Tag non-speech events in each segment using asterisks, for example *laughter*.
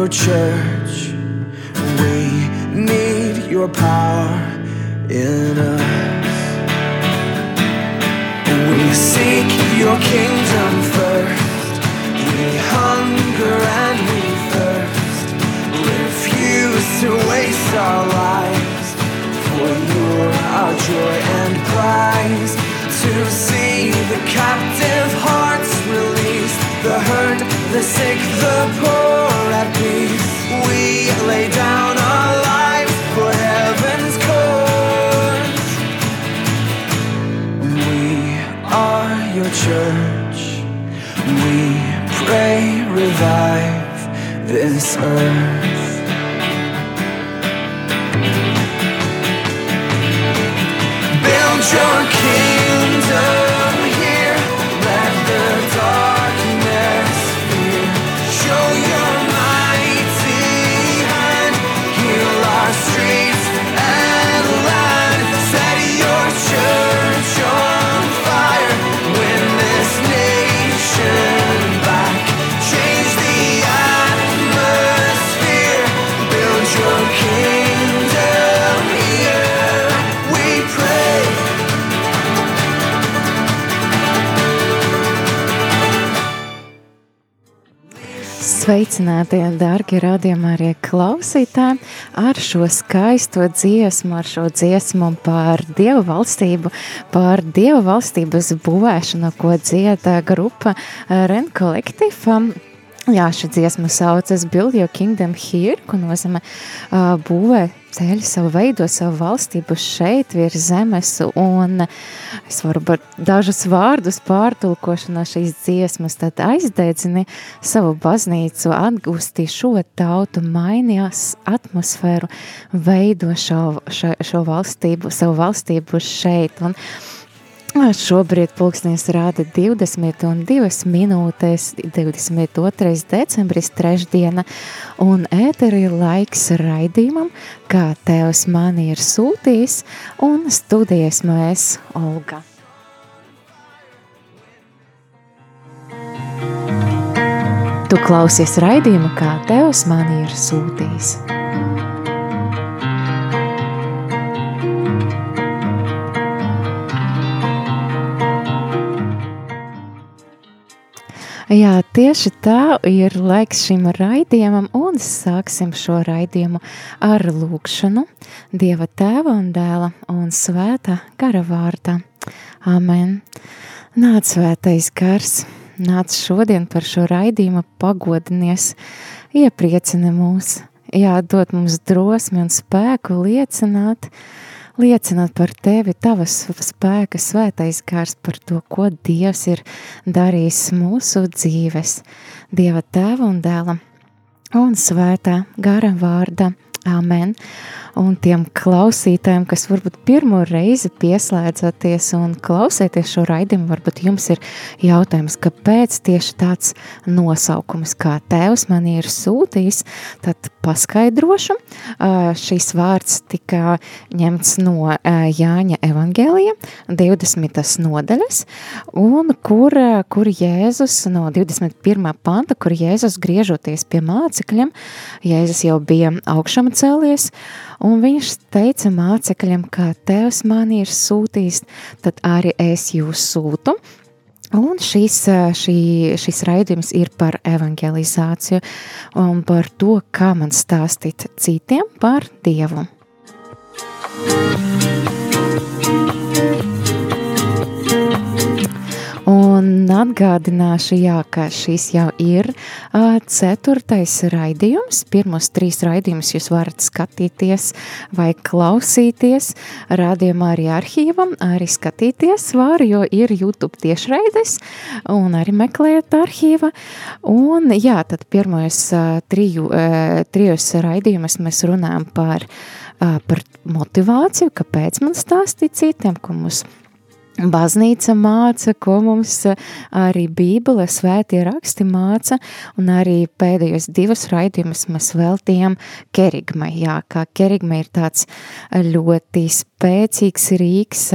your church. We need your power in us. We seek your kingdom first. We hunger and we thirst. We refuse to waste our lives. For you're our joy and prize. To see the captive hearts released, the hurt, the sick, the poor at peace. We lay down our lives for heaven's cause. We are your church. We pray, revive this earth. Build your kingdom Sveicināti, darbie arī klausītāji, ar šo skaisto dziesmu, ar šo dziesmu par Dievu valstību, par Dievu valstības būvēšanu, ko dzieda grupa Ren Collective. Jā, šī dziesma saucas Build Your Kingdom Here, ko nozīmē uh, būvē ceļu savu veido savu valstību šeit virs zemes, un es varu dažus vārdus pārtulkošanā šīs dziesmas, tad aizdedzini. Savu baznīcu, atgūsti šo tautu, mainījās atmosfēru, veido šo, šo, šo valstību, savu valstību šeit, un Šobrīd pulkstenis rāda 20 un 2 minūtes, 22. decembris, trešdiena, un ēteri laiks raidījumam, kā Tevs mani ir sūtījis, un studijas mēs Olga. Tu klausies raidījumu, kā Tevs mani ir sūtījis. Jā, tieši tā ir laiks šim raidījumam, un sāksim šo raidījumu ar lūkšanu Dieva tēva un dēla un svētā gara vārdā. Amen. Nāc svētais gars, nāc šodien par šo raidījumu pagodinies, iepriecini mūs, jā, dot mums drosmi un spēku liecināt, liecināt par tevi, tavas spēka, svētais gars, par to, ko Dievs ir darījis mūsu dzīves, Dieva tēva un dēla un svētā gara vārda. Amen. Un tiem klausītājiem, kas varbūt pirmo reizi pieslēdzaties un klausieties šo raidījumu, varbūt jums ir jautājums, kāpēc tieši tāds nosaukums, kā Tēvs man ir sūtījis, tad paskaidrošu. Šīs vārds tika ņemts no Jāņa evangēlija 20. nodaļas, un kur, kur Jēzus no 21. panta, kur Jēzus griežoties pie mācekļiem, Jēzus jau bija augšām cēlies, un viņš teica mācekļiem, kā Tevs mani ir sūtījis, tad arī es jūs sūtu. Un šis, šī, šis raidījums ir par evangelizāciju un par to, kā man stāstīt citiem par Dievu. Un atgādināšu, jā, ka šis jau ir uh, ceturtais raidījums. Pirmos trīs raidījumus jūs varat skatīties vai klausīties. Radījumā arī arhīvam, arī skatīties var, jo ir YouTube tiešraides un arī meklēt arhīva. Un jā, tad pirmos uh, triju, uh, trijos raidījumus mēs runājam par, uh, par motivāciju, kāpēc man stāstīt citiem, ko mums Baznīca māca, ko mums arī Bībele, svētie raksti māca, un arī pēdējos divus raidījumus mēs veltījām kerigmai. Jā, kā kerigma ir tāds ļoti spēcīgs rīks,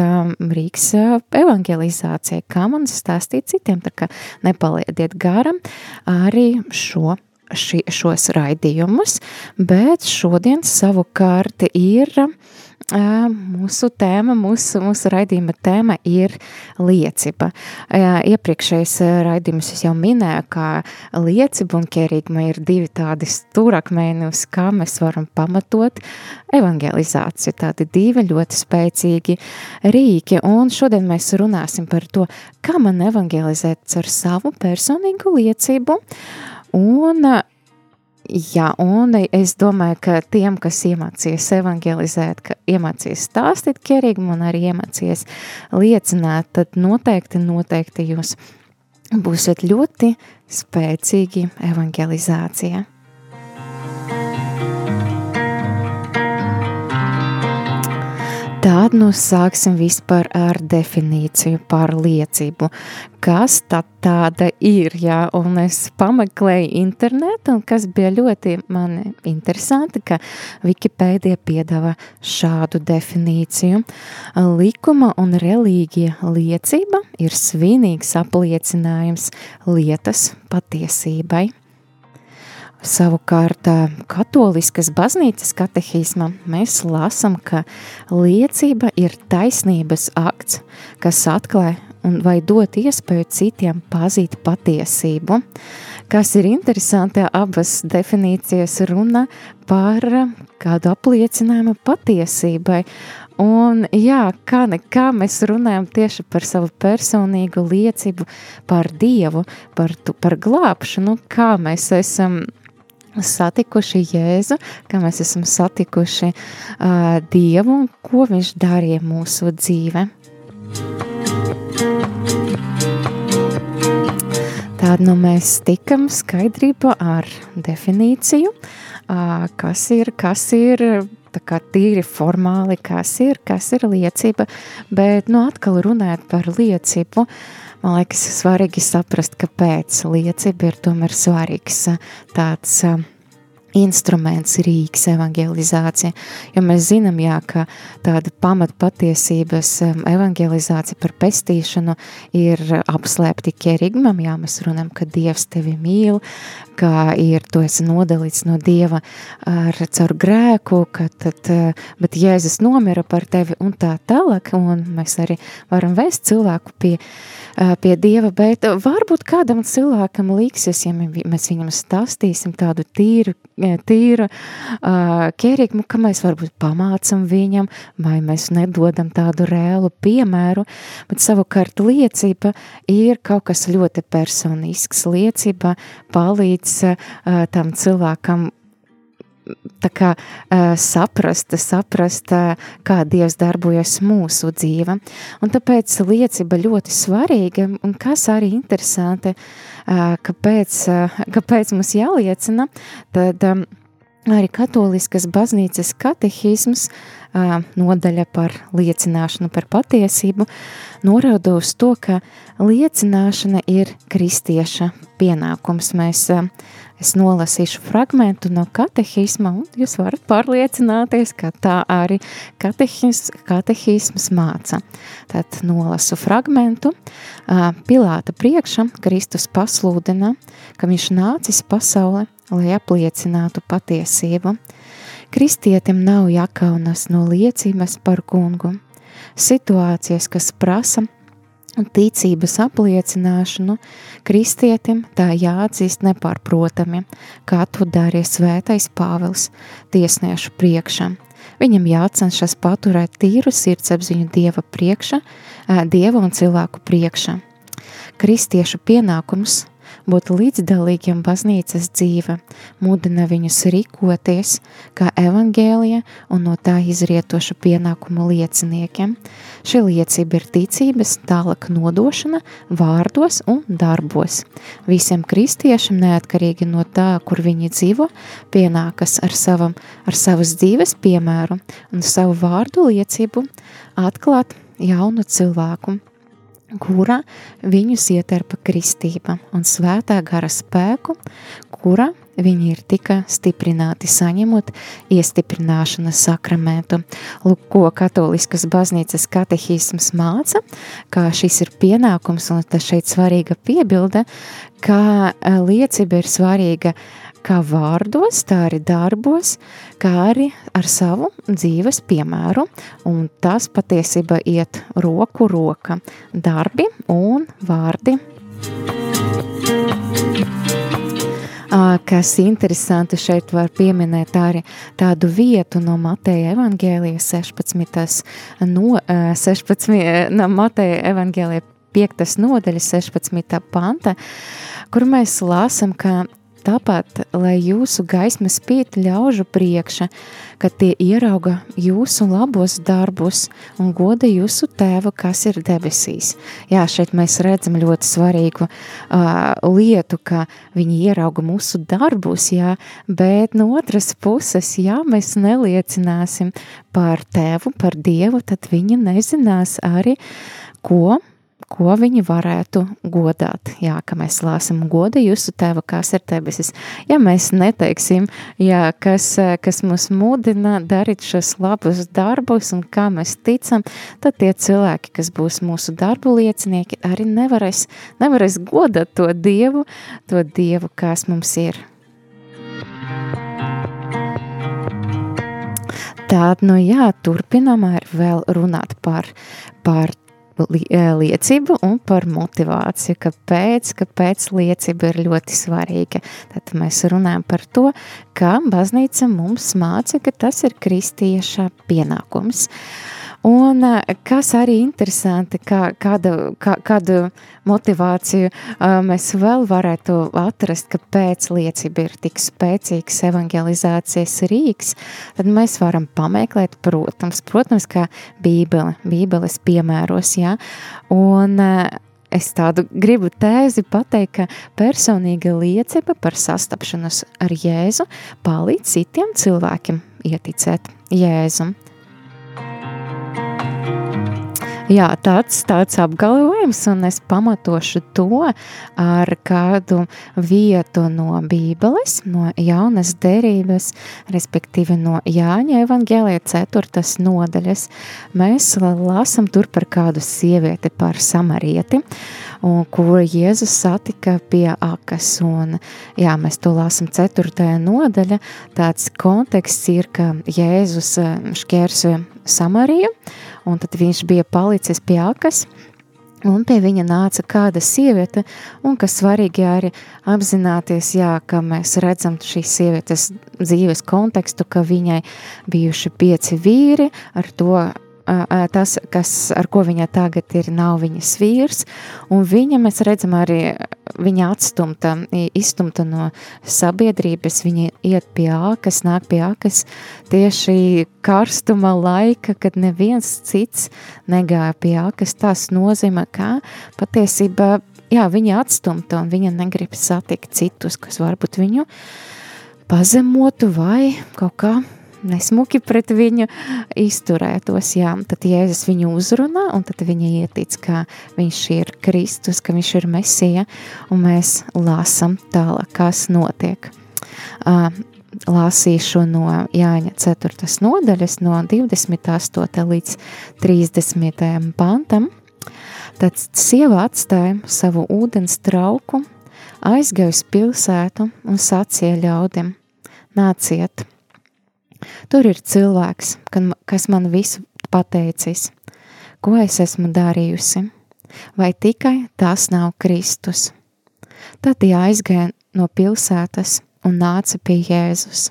rīks evangelizācijai, kā man stāstīt citiem, tā kā nepaliediet garam arī šo ši, šos raidījumus, bet šodien savukārt ir mūsu tēma, mūsu, mūsu raidījuma tēma ir liecība. Iepriekšējais raidījums es jau minēju, ka liecība un kerīgma ir divi tādi stūrakmeņi, uz kā mēs varam pamatot evangelizāciju. Tādi divi ļoti spēcīgi rīki, un šodien mēs runāsim par to, kā man evangelizēt ar savu personīgu liecību, un Jā, un es domāju, ka tiem, kas iemācījās evangelizēt, ka iemācījās stāstīt kerīgumu un arī iemācījās liecināt, tad noteikti, noteikti jūs būsiet ļoti spēcīgi evangelizācijā. Tad nu sāksim vispār ar definīciju par liecību. Kas tad tāda ir, jā, un es pameklēju internetu, un kas bija ļoti mani interesanti, ka Wikipēdija piedāvā šādu definīciju. Likuma un reliģija liecība ir svinīgs apliecinājums lietas patiesībai. Savukārt, katoliskas baznīcas katehismā mēs lasām, ka liecība ir taisnības akts, kas atklāj un vai dot iespēju citiem pazīt patiesību. Kas ir interesanti, abas definīcijas runa par kādu apliecinājumu patiesībai. Un jā, kā nekā mēs runājam tieši par savu personīgu liecību par Dievu, par, tu, par glābšanu, kā mēs esam satikuši Jēzu, kā mēs esam satikuši uh, Dievu un ko Viņš darīja mūsu dzīve. Tāda nu mēs tikam skaidrība ar definīciju, uh, kas ir, kas ir kā tīri formāli, kas ir, kas ir liecība, bet nu atkal runājot par liecību, man liekas svarīgi saprast, kāpēc liecība ir tomēr svarīgs tāds instruments, rīks, evangelizācija. Jo mēs zinām, jā, ka tāda pamatpatiesības evangelizācija par pestīšanu ir apslēpti kerigmam, jā, mēs runājam, ka Dievs tevi mīl, ka ir, tu esi nodalīts no Dieva ar caur grēku, ka tad, bet Jēzus nomira par tevi un tā tālāk, un mēs arī varam vēst cilvēku pie, pie Dieva, bet varbūt kādam cilvēkam liksies, ja mēs viņam stāstīsim tādu tīru, tīru uh, kerigmu, ka mēs varbūt pamācam viņam, vai mēs nedodam tādu reālu piemēru, bet savukārt liecība ir kaut kas ļoti personisks. Liecība palīdz uh, tam cilvēkam kā saprast, saprast, kā Dievs darbojas mūsu dzīve. Un tāpēc liecība ļoti svarīga, un kas arī interesanti, kāpēc, kāpēc mums jāliecina, tad arī katoliskas baznīcas katehisms nodaļa par liecināšanu par patiesību norāda uz to, ka liecināšana ir kristieša pienākums. Mēs Es nolasīšu fragmentu no katehisma, un jūs varat pārliecināties, ka tā arī katehis, katehisms māca. Tad nolasu fragmentu. Pilāta priekšā Kristus pasludina, ka viņš nācis pasaulē, lai apliecinātu patiesību. Kristietim nav jākaunas no liecības par kungu. Situācijas, kas prasa ticības apliecināšanu kristietim tā jāatzīst nepārprotami, kā to darīja svētais Pāvils tiesniešu priekšā. Viņam jācenšas paturēt tīru sirdsapziņu Dieva priekšā, Dieva un cilvēku priekšā. Kristiešu pienākums būt līdzdalīgiem baznīcas dzīve, mudina viņus rīkoties kā evangēlija un no tā izrietoša pienākumu lieciniekiem. Šī liecība ir ticības tālāk nodošana vārdos un darbos. Visiem kristiešiem, neatkarīgi no tā, kur viņi dzīvo, pienākas ar, savam, ar savas dzīves piemēru un savu vārdu liecību atklāt jaunu cilvēku kura viņus ieterpa kristība un svētā gara spēku, kura viņi ir tika stiprināti saņemot iestiprināšanas sakramentu. Lūk, ko katoliskas baznīcas katehisms māca, kā šis ir pienākums, un tas šeit svarīga piebilde, ka e, liecība ir svarīga kā vārdos, tā arī darbos, kā arī ar savu dzīves piemēru, un tas patiesībā iet roku roka darbi un vārdi. Kas interesanti šeit var pieminēt arī tādu vietu no Mateja evangēlijas 16. No, 16 no Mateja evangēlija 5. nodaļas 16. panta, kur mēs lasam, ka Tāpat, lai jūsu gaisma spīd ļaužu priekša, ka tie ierauga jūsu labos darbus un goda jūsu tēvu, kas ir debesīs. Jā, šeit mēs redzam ļoti svarīgu uh, lietu, ka viņi ierauga mūsu darbus, jā, bet no otras puses, ja mēs neliecināsim par tēvu, par dievu, tad viņi nezinās arī, ko ko viņi varētu godāt. Jā, ka mēs lāsam goda jūsu tēva, kas ir debesis. Ja mēs neteiksim, jā, kas, kas mūs mudina darīt šos labus darbus un kā mēs ticam, tad tie cilvēki, kas būs mūsu darbu liecinieki, arī nevarēs, nevarēs godāt to Dievu, to Dievu, kas mums ir. Tāda, nu jā, turpinām ar vēl runāt par, par liecību un par motivāciju, kāpēc, kāpēc liecība ir ļoti svarīga. Tad mēs runājam par to, ka baznīca mums māca, ka tas ir kristieša pienākums. Uh, Un kas arī interesanti, kā, kādu, kā, kādu motivāciju uh, mēs vēl varētu atrast, kāpēc liecība ir tik spēcīgs evangelizācijas rīks, tad mēs varam pameklēt, protams, protams, kā bībele, bībeles piemēros, jā, un uh, es tādu gribu tēzi pateikt, ka personīga liecība par sastapšanos ar Jēzu palīdz citiem cilvēkiem ieticēt Jēzum. Jā, tāds, tāds apgalvojums, un es pamatošu to ar kādu vietu no Bībeles, no jaunas derības, respektīvi no Jāņa evaņģēlija ceturtas nodaļas. Mēs lasam tur par kādu sievieti, par samarieti, un kuru Jēzus satika pie akas, un jā, mēs to lasam ceturtajā nodaļa, tāds konteksts ir, ka Jēzus eh, šķērsoja Samariju, un tad viņš bija palicis pie akas, Un pie viņa nāca kāda sieviete, un kas svarīgi arī apzināties, jā, ka mēs redzam šīs sievietes dzīves kontekstu, ka viņai bijuši pieci vīri, ar to tas, kas, ar ko viņa tagad ir, nav viņas vīrs, un viņa, mēs redzam arī, viņa atstumta, izstumta no sabiedrības, viņa iet pie ākas, nāk pie ākas tieši karstuma laika, kad neviens cits negāja pie ākas, tas nozīmē, ka patiesībā, jā, viņa atstumta, un viņa negrib satikt citus, kas varbūt viņu pazemotu vai kaut kā nesmuki pret viņu izturētos. Jā. Tad Jēzus viņu uzrunā, un tad viņa ietic, ka viņš ir Kristus, ka viņš ir Mesija, un mēs lasam tālāk, kas notiek. Uh, Lāsīšu no Jāņa 4. nodaļas, no 28. līdz 30. pantam. Tad sieva atstāja savu ūdens trauku, aizgāja uz pilsētu un sacīja ļaudim: Nāciet! Tur ir cilvēks, kas man visu pateicis, ko es esmu darījusi, vai tikai tas nav Kristus. Tad tie aizgāja no pilsētas un nāca pie Jēzus.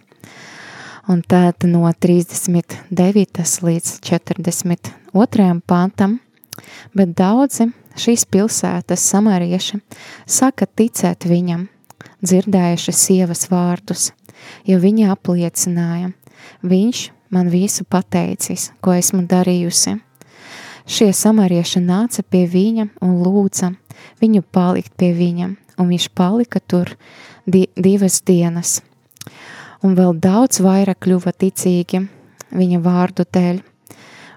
Un tad no 39. līdz 42. pantam, bet daudzi šīs pilsētas samarieši saka ticēt viņam, dzirdējuši sievas vārdus, jo viņa apliecināja – Viņš man visu pateicis, ko esmu darījusi. Šie samarieši nāca pie viņa un lūdza viņu palikt pie viņa, un viņš palika tur di divas dienas. Un vēl daudz vairāk kļuva ticīgi viņa vārdu dēļ,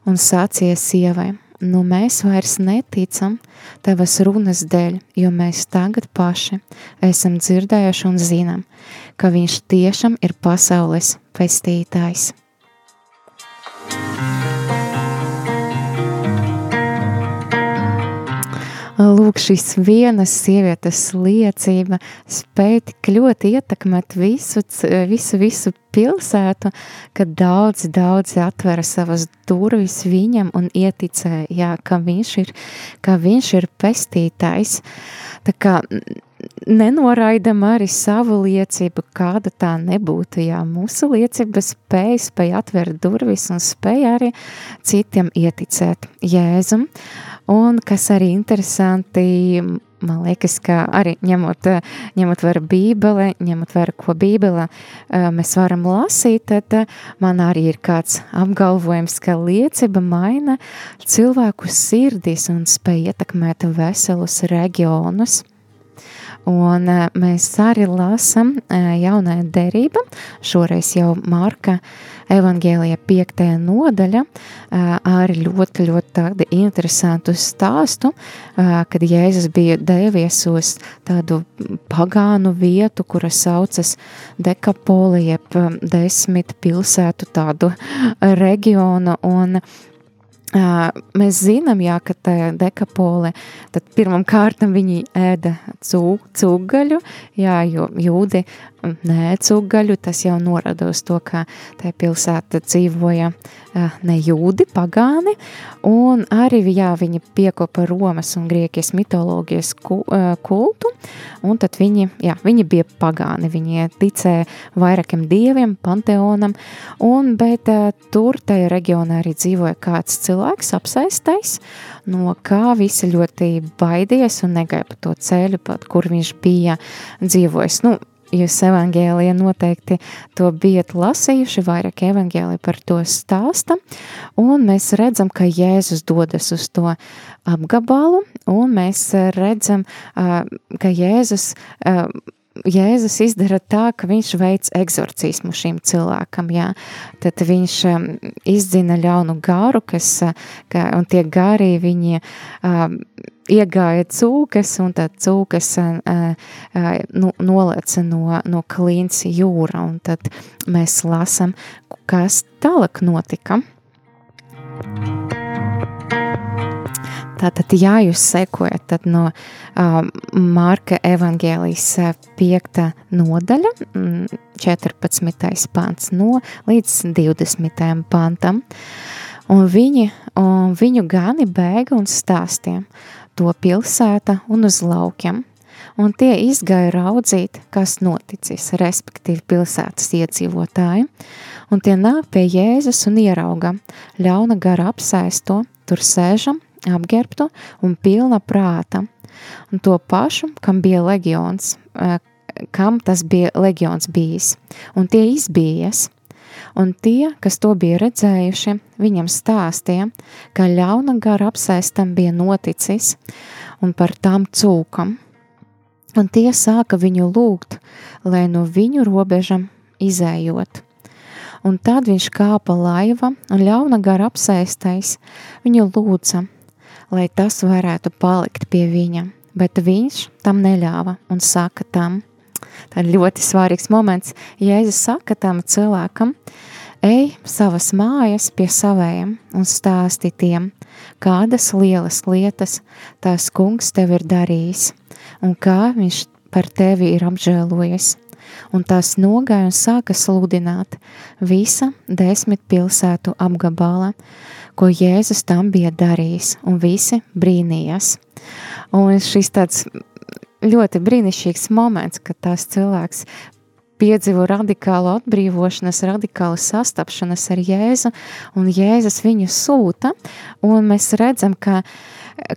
un sācies sievai, nu mēs vairs neticam tavas runas dēļ, jo mēs tagad paši esam dzirdējuši un zinām, ka viņš tiešām ir pasaules pestītājs. Lūk, šīs vienas sievietes liecība spēja tik ļoti ietekmēt visu, visu, visu pilsētu, ka daudzi, daudzi atvera savas durvis viņam un ieticēja, ka viņš ir, ka viņš ir pestītājs. Tā kā nenoraidam arī savu liecību, kāda tā nebūtu. Jā, mūsu liecība spēja, spēja atvērt durvis un spēja arī citiem ieticēt Jēzum. Un kas arī interesanti, man liekas, ka arī ņemot, ņemot vērā Bībeli, ņemot vērā, ko Bībele mēs varam lasīt, tad man arī ir kāds apgalvojums, ka liecība maina cilvēku sirdis un spēj ietekmēt veselus reģionus. Un mēs arī lasām jaunajā derība, šoreiz jau Marka evangēlija piektajā nodaļa ar ļoti, ļoti tādu interesantu stāstu, kad Jēzus bija devies uz tādu pagānu vietu, kura saucas Dekapoli, jeb desmit pilsētu tādu *laughs* reģionu, un Mēs zinām, jā, ka tajā dekapolē pirmām kārtām viņi ēda cūgaļu, jā, jo jūdi nē, cūgaļu, tas jau norada uz to, ka tajā pilsētā dzīvoja ne jūdi, pagāni, un arī, jā, viņi piekopa Romas un Grieķijas mitoloģijas kultu, un tad viņi, jā, viņi bija pagāni, viņi ticēja vairākiem dieviem, panteonam, un, bet tur tajā reģionā arī dzīvoja kāds cilvēks apsaistais, no kā visi ļoti baidījās un negāja pa to ceļu, pat kur viņš bija dzīvojis. Nu, Jūs evangēlijā noteikti to bijat lasījuši, vairāk evangēlija par to stāsta, un mēs redzam, ka Jēzus dodas uz to apgabalu, un mēs redzam, ka Jēzus Jēzus izdara tā, ka viņš veic eksorcismu šim cilvēkam, jā. Tad viņš izdzina ļaunu garu, kas, ka, un tie gari viņi um, iegāja cūkas, un tad cūkas uh, uh, nu, nolēca no, no klīns jūra, un tad mēs lasam, kas tālāk notika. Tātad, ja jūs sekojat tad no um, Marka evaņģēlijas 5. nodaļa, 14. Mm, pants no līdz 20. pantam, un viņi, un viņu gani bēga un stāstiem to pilsēta un uz laukiem, un tie izgāja raudzīt, kas noticis, respektīvi pilsētas iedzīvotāji, un tie nāk pie Jēzus un ierauga ļauna gara apsēsto, tur sēžam, apģērbtu un pilna prāta. Un to pašu, kam bija leģions, eh, kam tas bija leģions bijis, un tie izbījies. Un tie, kas to bija redzējuši, viņam stāstīja, ka ļauna gara apsēstam bija noticis un par tām cūkam. Un tie sāka viņu lūgt, lai no viņu robežam izējot un tad viņš kāpa laiva, un ļauna gara apsēstais viņu lūdza, lai tas varētu palikt pie viņa, bet viņš tam neļāva un saka tam. Tā ir ļoti svarīgs moments. Jēzus saka tam cilvēkam, ej savas mājas pie savējiem un stāsti tiem, kādas lielas lietas tās kungs tev ir darījis un kā viņš par tevi ir apžēlojies. Un tās nogāja un sāka sludināt visa desmit pilsētu apgabalā, ko Jēzus tam bija darījis, un visi brīnījās. Un šis tāds ļoti brīnišķīgs moments, kad tās cilvēks piedzīvo radikālu atbrīvošanos, radikālu sastapšanos ar Jēzu, un Jēzus viņu sūta, un mēs redzam, ka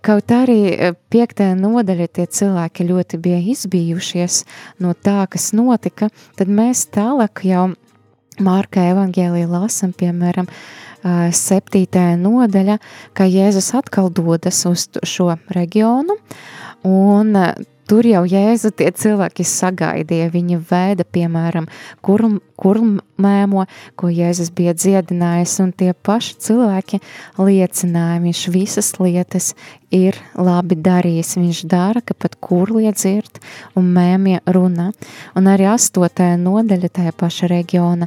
kaut arī piektajā nodaļa tie cilvēki ļoti bija izbijušies no tā, kas notika, tad mēs tālāk jau Mārka evangēlī lasam, piemēram, septītajā nodaļa, ka Jēzus atkal dodas uz šo reģionu, un tur jau Jēzu tie cilvēki sagaidīja. Viņa vēda, piemēram, kurm, kurmēmo, ko Jēzus bija dziedinājis, un tie paši cilvēki liecināja, viņš visas lietas ir labi darījis. Viņš dara, ka pat kurlie dzird un mēmie runā. Un arī astotajā nodaļa tajā paša reģiona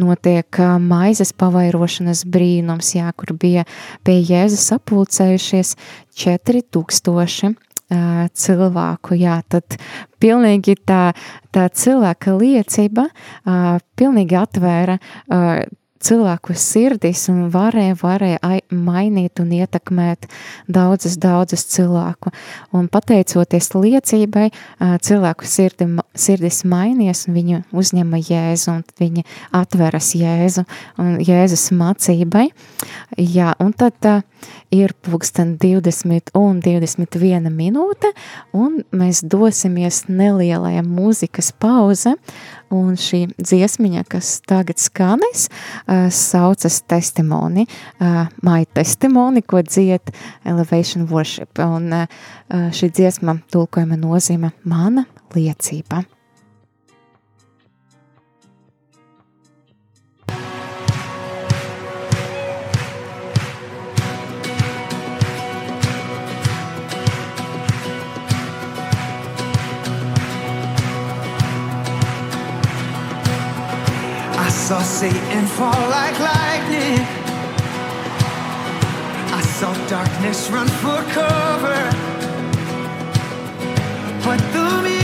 notiek maizes pavairošanas brīnums, jā, kur bija pie Jēzus sapulcējušies 4000 cilvēku. Jā, tad pilnīgi tā, tā cilvēka liecība pilnīgi atvēra cilvēku sirdis un varēja, varēja mainīt un ietekmēt daudzas, daudzas cilvēku. Un pateicoties liecībai, cilvēku sirdi, sirdis mainījās un viņi uzņema Jēzu un viņi atveras Jēzu un Jēzus mācībai. Jā, un tad tā ir pulksten 20 un 21 minūte un mēs dosimies nelielajā mūzikas pauze Un šī dziesmiņa, kas tagad skanēs, saucas testimoni, my testimoni, ko dzied Elevation Worship. Un šī dziesma tulkojuma nozīme mana liecība. Saw Satan fall like lightning. I saw darkness run for cover. But the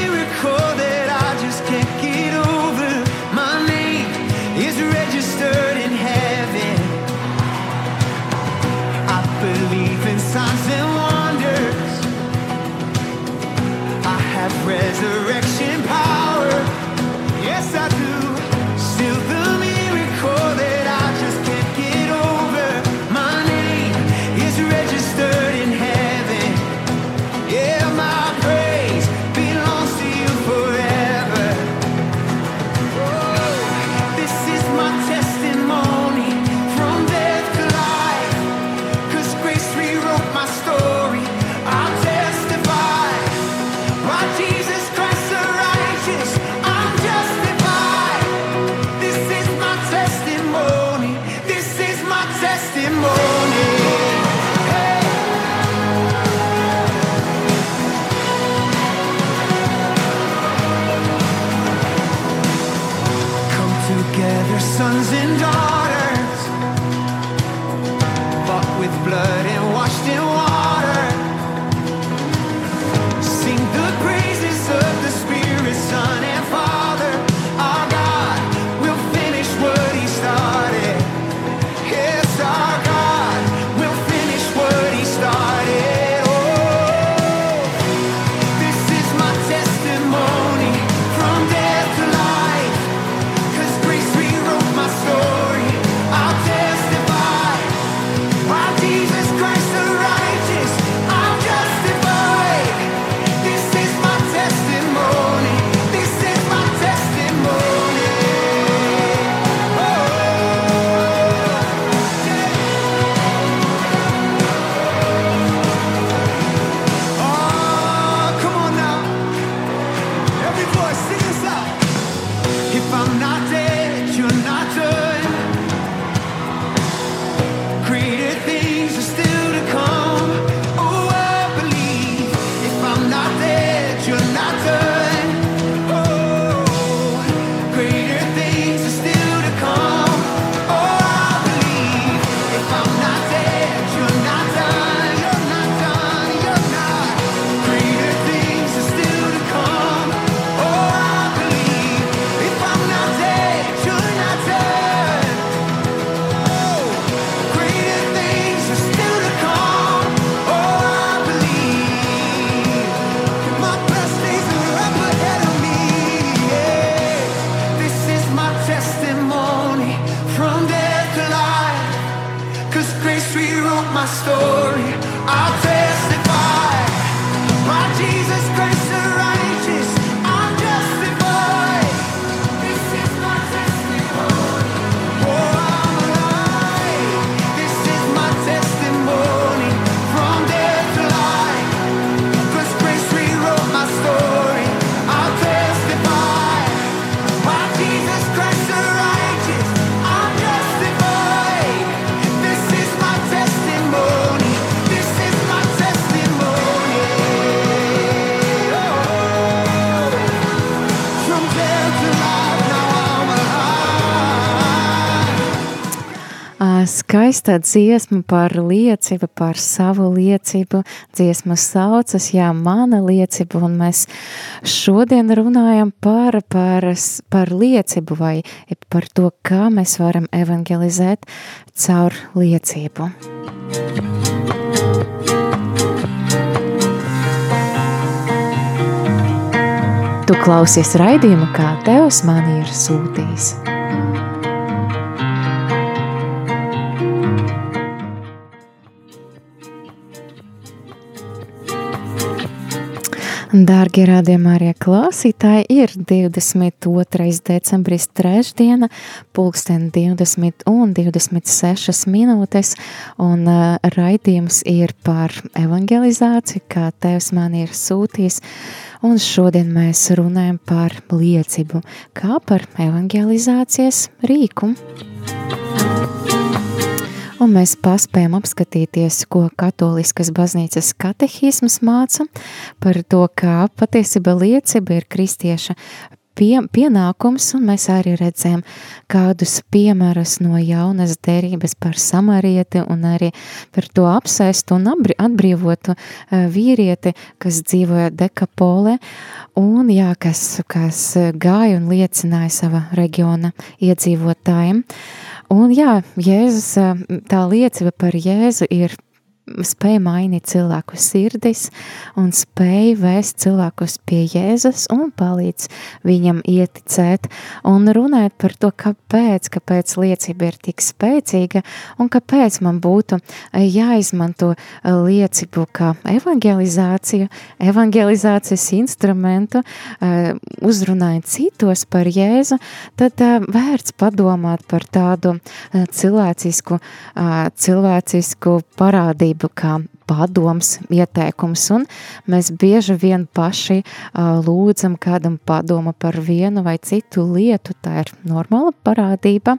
Skaista dziesma par liecību, par savu liecību. Dziesma saucas, jā, mana liecība, un mēs šodien runājam par, par, par liecību vai par to, kā mēs varam evangelizēt caur liecību. Tu klausies raidījumu, kā Tevs man ir sūtījis. Dārgie rādījumā arī klausītāji, ir 22. decembris trešdiena, pulksten 20 un 26 minūtes, un uh, raidījums ir par evangelizāciju, kā Tevs man ir sūtījis, un šodien mēs runājam par liecību, kā par evangelizācijas rīku un mēs paspējam apskatīties, ko katoliskas baznīcas katehisms māca par to, kā patiesība liecība ir kristieša pie, pienākums, un mēs arī redzējām kādus piemērus no jaunas derības par samarieti un arī par to apsēstu un atbrīvotu uh, vīrieti, kas dzīvoja dekapolē, un jā, kas, kas gāja un liecināja sava reģiona iedzīvotājiem. Uh, Un jā, Jēzus, tā liecība par Jēzu ir spēja mainīt cilvēku sirdis un spēja vēst cilvēkus pie Jēzus un palīdz viņam ieticēt un runāt par to, kāpēc, kāpēc liecība ir tik spēcīga un kāpēc man būtu jāizmanto liecību kā evangelizāciju, evangelizācijas instrumentu, uzrunājot citos par Jēzu, tad vērts padomāt par tādu cilvēcisku, cilvēcisku parādību palīdzību, kā padoms, ieteikums, un mēs bieži vien paši uh, lūdzam kādam padoma par vienu vai citu lietu, tā ir normāla parādība,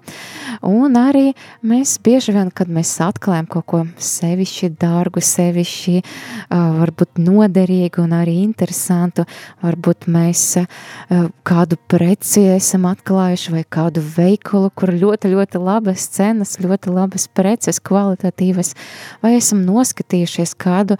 un arī mēs bieži vien, kad mēs atklājam kaut ko sevišķi dārgu, sevišķi uh, varbūt noderīgu un arī interesantu, varbūt mēs uh, kādu preci esam atklājuši vai kādu veikalu, kur ļoti, ļoti labas cenas, ļoti labas preces, kvalitatīvas, vai esam noskatījušies kādu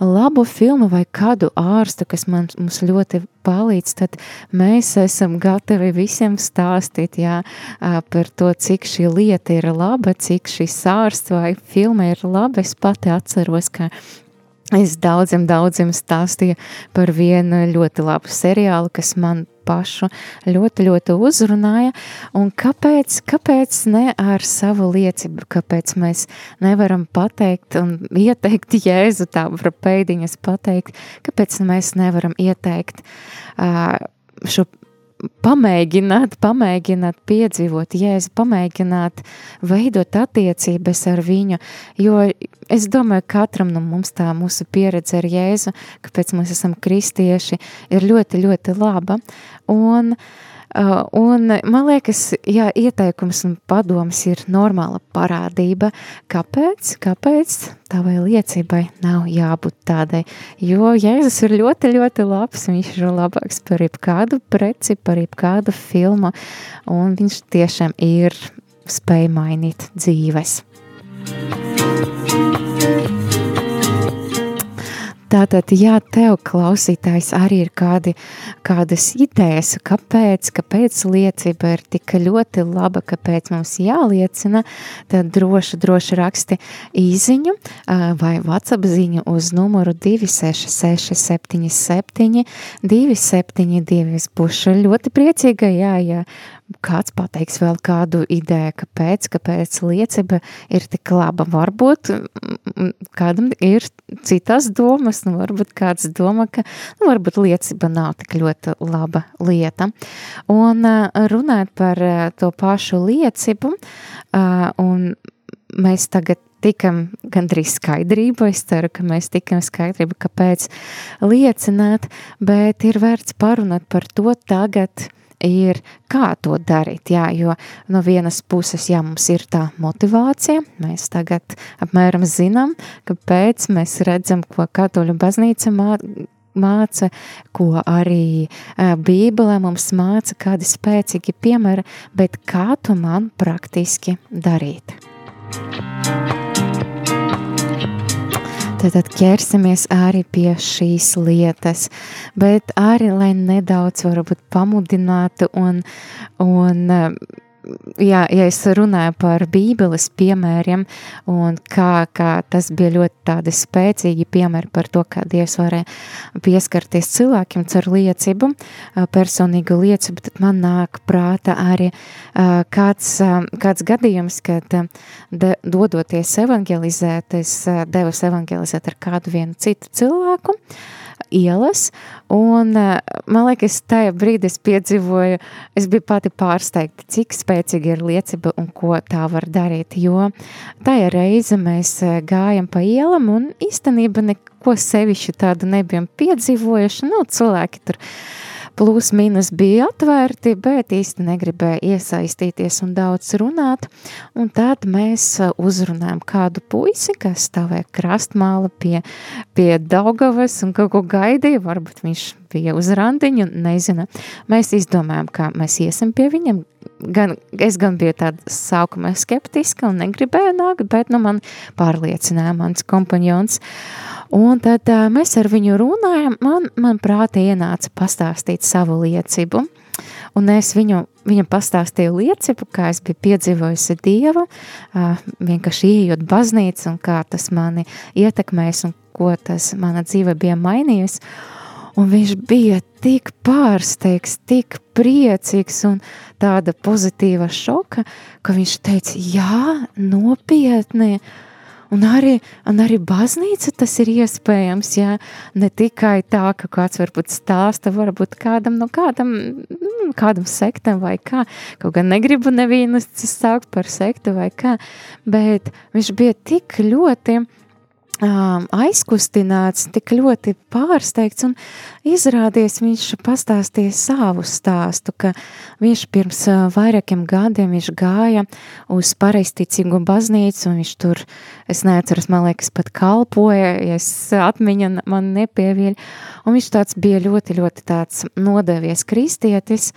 labu filmu vai kādu ārstu, kas man, mums ļoti palīdz, tad mēs esam gatavi visiem stāstīt jā, par to, cik šī lieta ir laba, cik šis ārsts vai filma ir laba. Es pati atceros, ka Es daudziem, daudziem stāstīju par vienu ļoti labu seriālu, kas man pašu ļoti, ļoti uzrunāja. Un kāpēc, kāpēc ne ar savu liecību, kāpēc mēs nevaram pateikt un ieteikt Jēzu tā var pēdiņas pateikt, kāpēc mēs nevaram ieteikt uh, šo pamēģināt, pamēģināt piedzīvot jēzu, pamēģināt veidot attiecības ar viņu, jo es domāju, katram no mums tā mūsu pieredze ar jēzu, kāpēc mēs esam kristieši, ir ļoti, ļoti laba, un uh, un man liekas, jā, ieteikums un padoms ir normāla parādība. Kāpēc? Kāpēc tavai liecībai nav jābūt tādai? Jo Jēzus ir ļoti, ļoti labs. Viņš ir labāks par jebkādu preci, par jebkādu filmu, un viņš tiešām ir spēj mainīt dzīves. Tātad, ja tev klausītājs arī ir kādi, kādas idejas, kāpēc, kāpēc liecība ir tik ļoti laba, kāpēc mums jāliecina, tad droši, droši raksti īziņu vai WhatsApp ziņu uz numuru 266 77 272. Es būšu ļoti priecīga, jā, ja kāds pateiks vēl kādu ideju, kāpēc, kāpēc liecība ir tik laba. Varbūt kādam ir citas domas, nu varbūt kāds domā, ka nu, varbūt liecība nav tik ļoti laba lieta. Un runājot par to pašu liecību, un mēs tagad tikam gandrīz skaidrību, es ceru, ka mēs tikam skaidrību, kāpēc liecināt, bet ir vērts parunāt par to tagad, ir, kā to darīt. Jā, jo no vienas puses, jā, mums ir tā motivācija, mēs tagad apmēram zinām, kāpēc mēs redzam, ko katoļu baznīca mā, māca, ko arī Bībelē mums māca, kādi spēcīgi piemēri, bet kā to man praktiski darīt. Tad ķersimies arī pie šīs lietas, bet arī, lai nedaudz varbūt pamudinātu un, un jā, ja es runāju par Bībeles piemēriem, un kā, kā tas bija ļoti tādi spēcīgi piemēri par to, kā Dievs varēja pieskarties cilvēkiem caur liecību, personīgu liecību, tad man nāk prāta arī kāds, kāds gadījums, kad de, dodoties evangelizēt, es devos evangelizēt ar kādu vienu citu cilvēku, ielas, un man liekas, tajā brīdī es piedzīvoju, es biju pati pārsteigta, cik spēcīga ir liecība un ko tā var darīt, jo tajā reize mēs gājam pa ielam un īstenībā neko sevišķi tādu nebijam piedzīvojuši, nu, cilvēki tur plus mīnus bija atvērti, bet īsti negribēja iesaistīties un daudz runāt. Un tad mēs uh, uzrunājam kādu puisi, kas stāvēja krastmāla pie, pie Daugavas un kaut ko gaidīja, varbūt viņš bija uz randiņu, nezinu. Mēs izdomājām, kā mēs iesim pie viņam. Gan, es gan biju tāda sākumā skeptiska un negribēju nākt, bet nu, man pārliecināja mans kompanjons. Un tad uh, mēs ar viņu runājam, man, man prātā ienāca pastāstīt savu liecību. Un es viņu, viņam pastāstīju liecību, kā es biju piedzīvojusi Dievu, uh, vienkārši ieejot baznīcu un kā tas mani ietekmēs un ko tas mana dzīve bija mainījusi. Un viņš bija tik pārsteigts, tik priecīgs un tāda pozitīva šoka, ka viņš teica, jā, nopietni, Un arī, un arī baznīca tas ir iespējams, jā, ne tikai tā, ka kāds varbūt stāsta, varbūt kādam, no kādam, nu, kādam sektam vai kā, kaut gan negribu nevienu sākt par sektu vai kā, bet viņš bija tik ļoti, um, aizkustināts, tik ļoti pārsteigts un izrādies viņš pastāstīja savu stāstu, ka viņš pirms vairākiem gadiem viņš gāja uz pareisticīgu baznīcu un viņš tur, es neatceros, man liekas, pat kalpoja, ja es atmiņa man nepievīļ, un viņš tāds bija ļoti, ļoti tāds nodevies kristietis,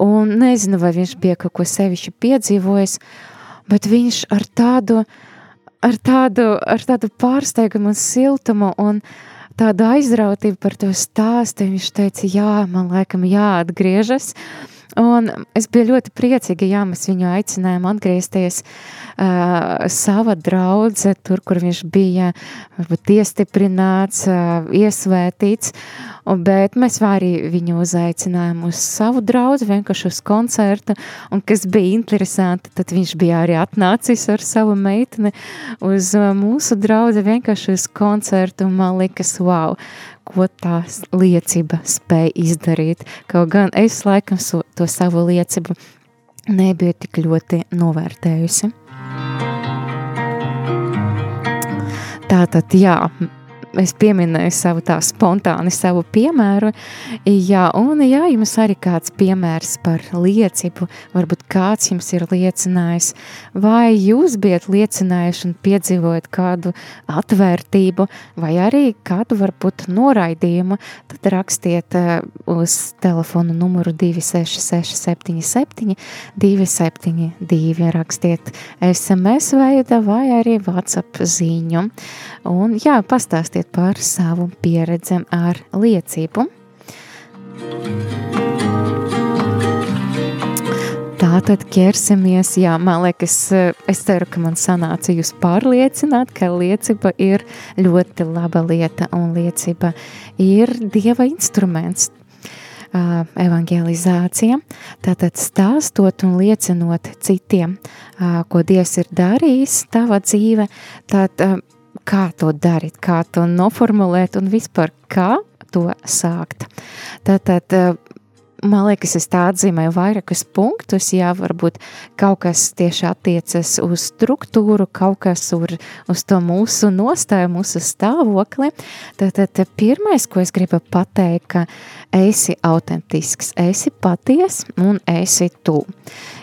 un nezinu, vai viņš bija kaut ko sevišķi piedzīvojis, bet viņš ar tādu, uh, ar tādu, ar tādu pārsteigumu un siltumu un tādu aizrautību par to stāstu. Viņš teica, jā, man laikam jāatgriežas. Un es biju ļoti priecīga, ja mēs viņu aicinājām atgriezties uh, savā draudzē, tur, kur viņš bija varbūt iestiprināts, uh, iesvētīts. Un, bet mēs arī viņu uzaicinājām uz savu draugu, vienkārši uz koncertu. Un kas bija interesanti, tad viņš bija arī atnācis ar savu meiteni uz mūsu draugu, vienkārši uz koncertu. Man liekas, wow! ko tā liecība spēja izdarīt. Kaut gan es laikam so, to savu liecību nebiju tik ļoti novērtējusi. Tātad, jā, es pieminēju savu tā spontāni savu piemēru, jā, un jā, jums arī kāds piemērs par liecību, varbūt kāds jums ir liecinājis, vai jūs bijat liecinājuši un piedzīvojat kādu atvērtību, vai arī kādu varbūt noraidījumu, tad rakstiet uh, uz telefonu numuru 26677 272, rakstiet SMS veida vai arī WhatsApp ziņu, un jā, pastāstiet pastāstiet par savu pieredzi ar liecību. Tātad ķersimies, jā, man liekas, es ceru, ka man sanāca jūs pārliecināt, ka liecība ir ļoti laba lieta un liecība ir Dieva instruments, uh, evangelizācija, tātad stāstot un liecinot citiem, uh, ko Dievs ir darījis tava dzīve, tad uh, kā to darīt, kā to noformulēt un vispār kā to sākt. Tātad, eh, man liekas, es tā atzīmēju vairākus punktus, jā, varbūt kaut kas tieši attiecas uz struktūru, kaut kas uz, uz to mūsu nostāju, mūsu stāvokli. Tātad pirmais, ko es gribu pateikt, ka esi autentisks, esi paties un esi tu.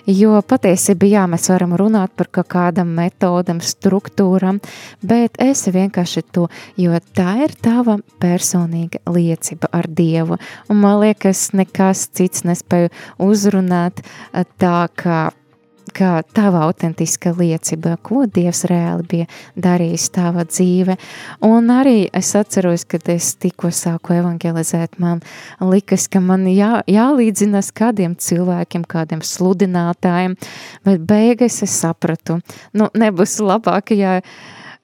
Jo patiesībā, jā, mēs varam runāt par kaut kādam metodam, struktūram, bet esi vienkārši to, jo tā ir tava personīga liecība ar Dievu, un man liekas, nekas cits nespēju uzrunāt tā, kā kā tava autentiska liecība, ko Dievs reāli bija darījis tava dzīve. Un arī es atceros, kad es tikko sāku evangelizēt, man likas, ka man jā, jālīdzinas kādiem cilvēkiem, kādiem sludinātājiem, bet beigas es sapratu, nu, nebūs labāk, ja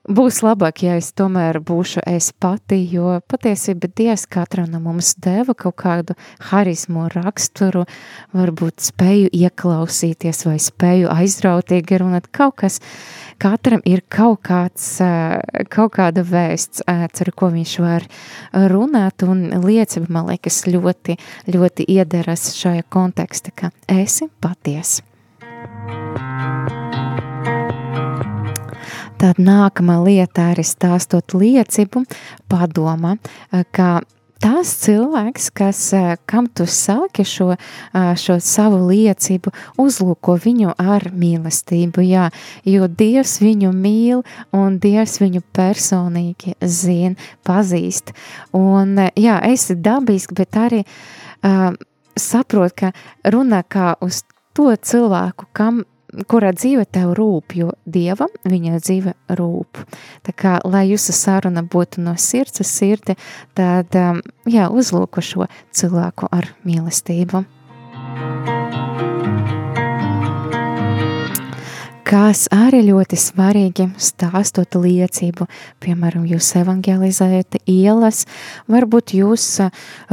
būs labāk, ja es tomēr būšu es pati, jo patiesībā Dievs katram no mums deva kaut kādu harismu raksturu, varbūt spēju ieklausīties vai spēju aizrautīgi runāt kaut kas, katram ir kaut kāds, kaut kāda vēsts, ar ko viņš var runāt, un liecība, man liekas, ļoti, ļoti iederas šajā konteksta, ka esi paties. Tad nākamā lieta arī stāstot liecību, padoma, ka tas cilvēks, kas, kam tu sāki šo, šo savu liecību, uzlūko viņu ar mīlestību, jā, jo Dievs viņu mīl un Dievs viņu personīgi zina, pazīst. Un, jā, esi dabiski, bet arī uh, saprot, ka runā kā uz to cilvēku, kam kurā dzīve tev rūp, jo dievam viņa dzīve rūp. Tā kā, lai jūsu saruna būtu no sirds uz sirdi, tad, um, jā, uzlūko šo cilvēku ar mīlestību. Kas arī ļoti svarīgi stāstot liecību, piemēram, jūs evangelizējat ielas, varbūt jūs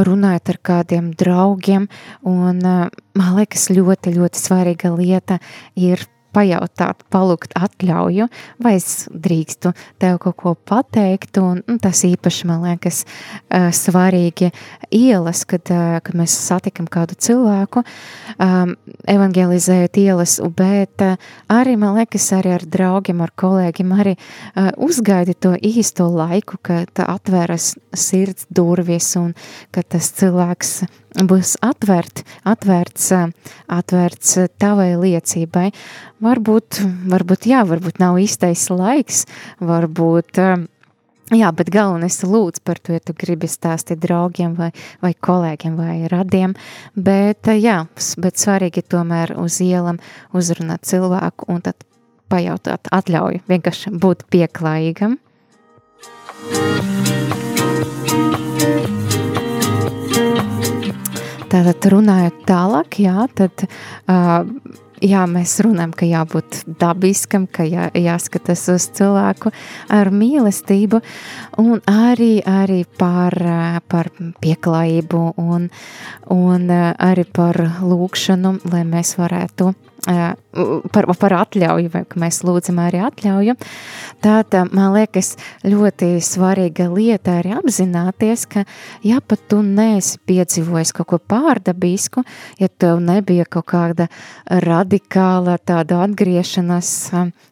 runājat ar kādiem draugiem, un man liekas ļoti, ļoti svarīga lieta ir pajautāt, palūgt atļauju, vai es drīkstu tev kaut ko pateikt, un, un tas īpaši, man liekas, uh, svarīgi ielas, kad, uh, kad mēs satikam kādu cilvēku, um, evangelizējot ielas, bet uh, arī, man liekas, arī ar draugiem, ar kolēģiem, arī uh, uzgaidi to īsto laiku, kad atveras sirds durvis, un kad tas cilvēks būs atvērt, atvērts, atvērts tavai liecībai. Varbūt, varbūt, jā, varbūt nav īstais laiks, varbūt, jā, bet galvenais lūdz par to, ja tu gribi stāstīt draugiem vai, vai kolēģiem vai radiem, bet jā, bet svarīgi tomēr uz ielam uzrunāt cilvēku un tad pajautāt atļauju, vienkārši būt pieklājīgam. Thank Tātad runājot tālāk, jā, tad uh, jā, mēs runājam, ka jābūt dabiskam, ka jā, jāskatās uz cilvēku ar mīlestību un arī, arī par, par pieklājību un, un arī par lūkšanu, lai mēs varētu par, par atļauju, vai ka mēs lūdzam arī atļauju. Tāda, man liekas, ļoti svarīga lieta arī apzināties, ka, ja pat tu neesi piedzīvojis kaut ko pārdabisku, ja tev nebija kaut kāda radikāla tāda atgriešanas,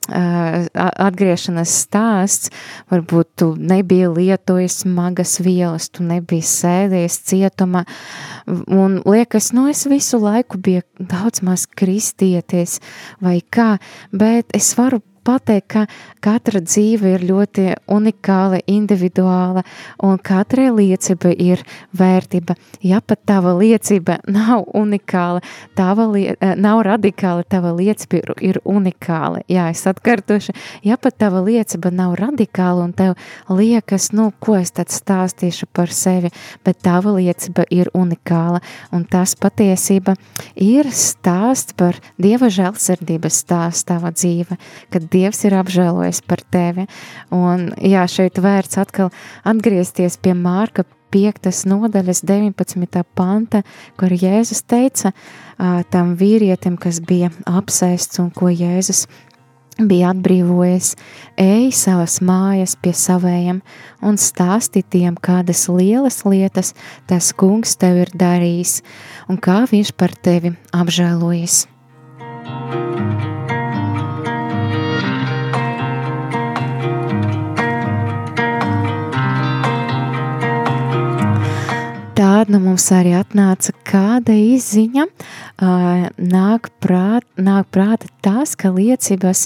atgriešanas stāsts, varbūt tu nebija lietojis smagas vielas, tu nebija sēdies cietuma, un liekas, nu es visu laiku biju daudz maz kristieties vai kā, bet es varu pateikt, ka katra dzīve ir ļoti unikāla, individuāla, un katrai liecība ir vērtība. Ja pat tava liecība nav unikāla, tava lie, eh, nav radikāla, tava liecība ir, ir unikāla. Jā, es atkārtošu, ja pat tava liecība nav radikāla, un tev liekas, nu, ko es tad stāstīšu par sevi, bet tava liecība ir unikāla, un tas patiesība ir stāsts par Dieva žēlsirdības stāsts tava dzīve, kad Dievs ir apžēlojis par tevi. Un jā, šeit vērts atkal atgriezties pie Mārka 5. nodaļas 19. panta, kur Jēzus teica tam vīrietim, kas bija apsēsts un ko Jēzus bija atbrīvojies, ej savas mājas pie savējiem un stāsti tiem, kādas lielas lietas tas kungs tev ir darījis un kā viņš par tevi apžēlojas. Tāda nu mums arī atnāca kāda izziņa, nāk, prāt, nāk prāta tas, ka liecības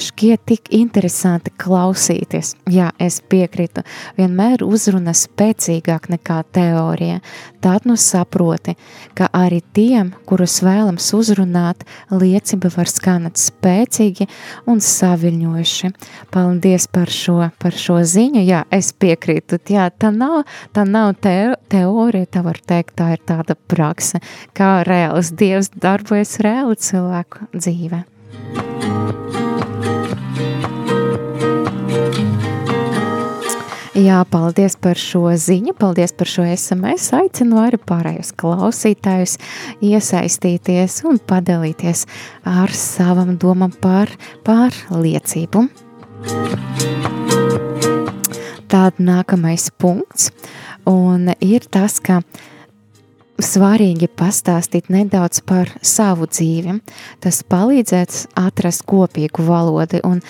šķiet tik interesanti klausīties. Jā, es piekrītu, vienmēr uzruna spēcīgāk nekā teorija. Tad nu saproti, ka arī tiem, kurus vēlams uzrunāt, liecība var skanēt spēcīgi un saviļņojuši. Paldies par šo, par šo ziņu. Jā, es piekrītu, jā, tā nav, tā nav te, teorija, tā var teikt, tā ir tāda prakse, kā reāls Dievs darbojas reāli cilvēku dzīvē. Jā, paldies par šo ziņu, paldies par šo SMS. Aicinu arī pārējos klausītājus iesaistīties un padalīties ar savam domam par, par liecību. Tāda nākamais punkts, un ir tas, ka svarīgi pastāstīt nedaudz par savu dzīvi. Tas palīdzēs atrast kopīgu valodu un,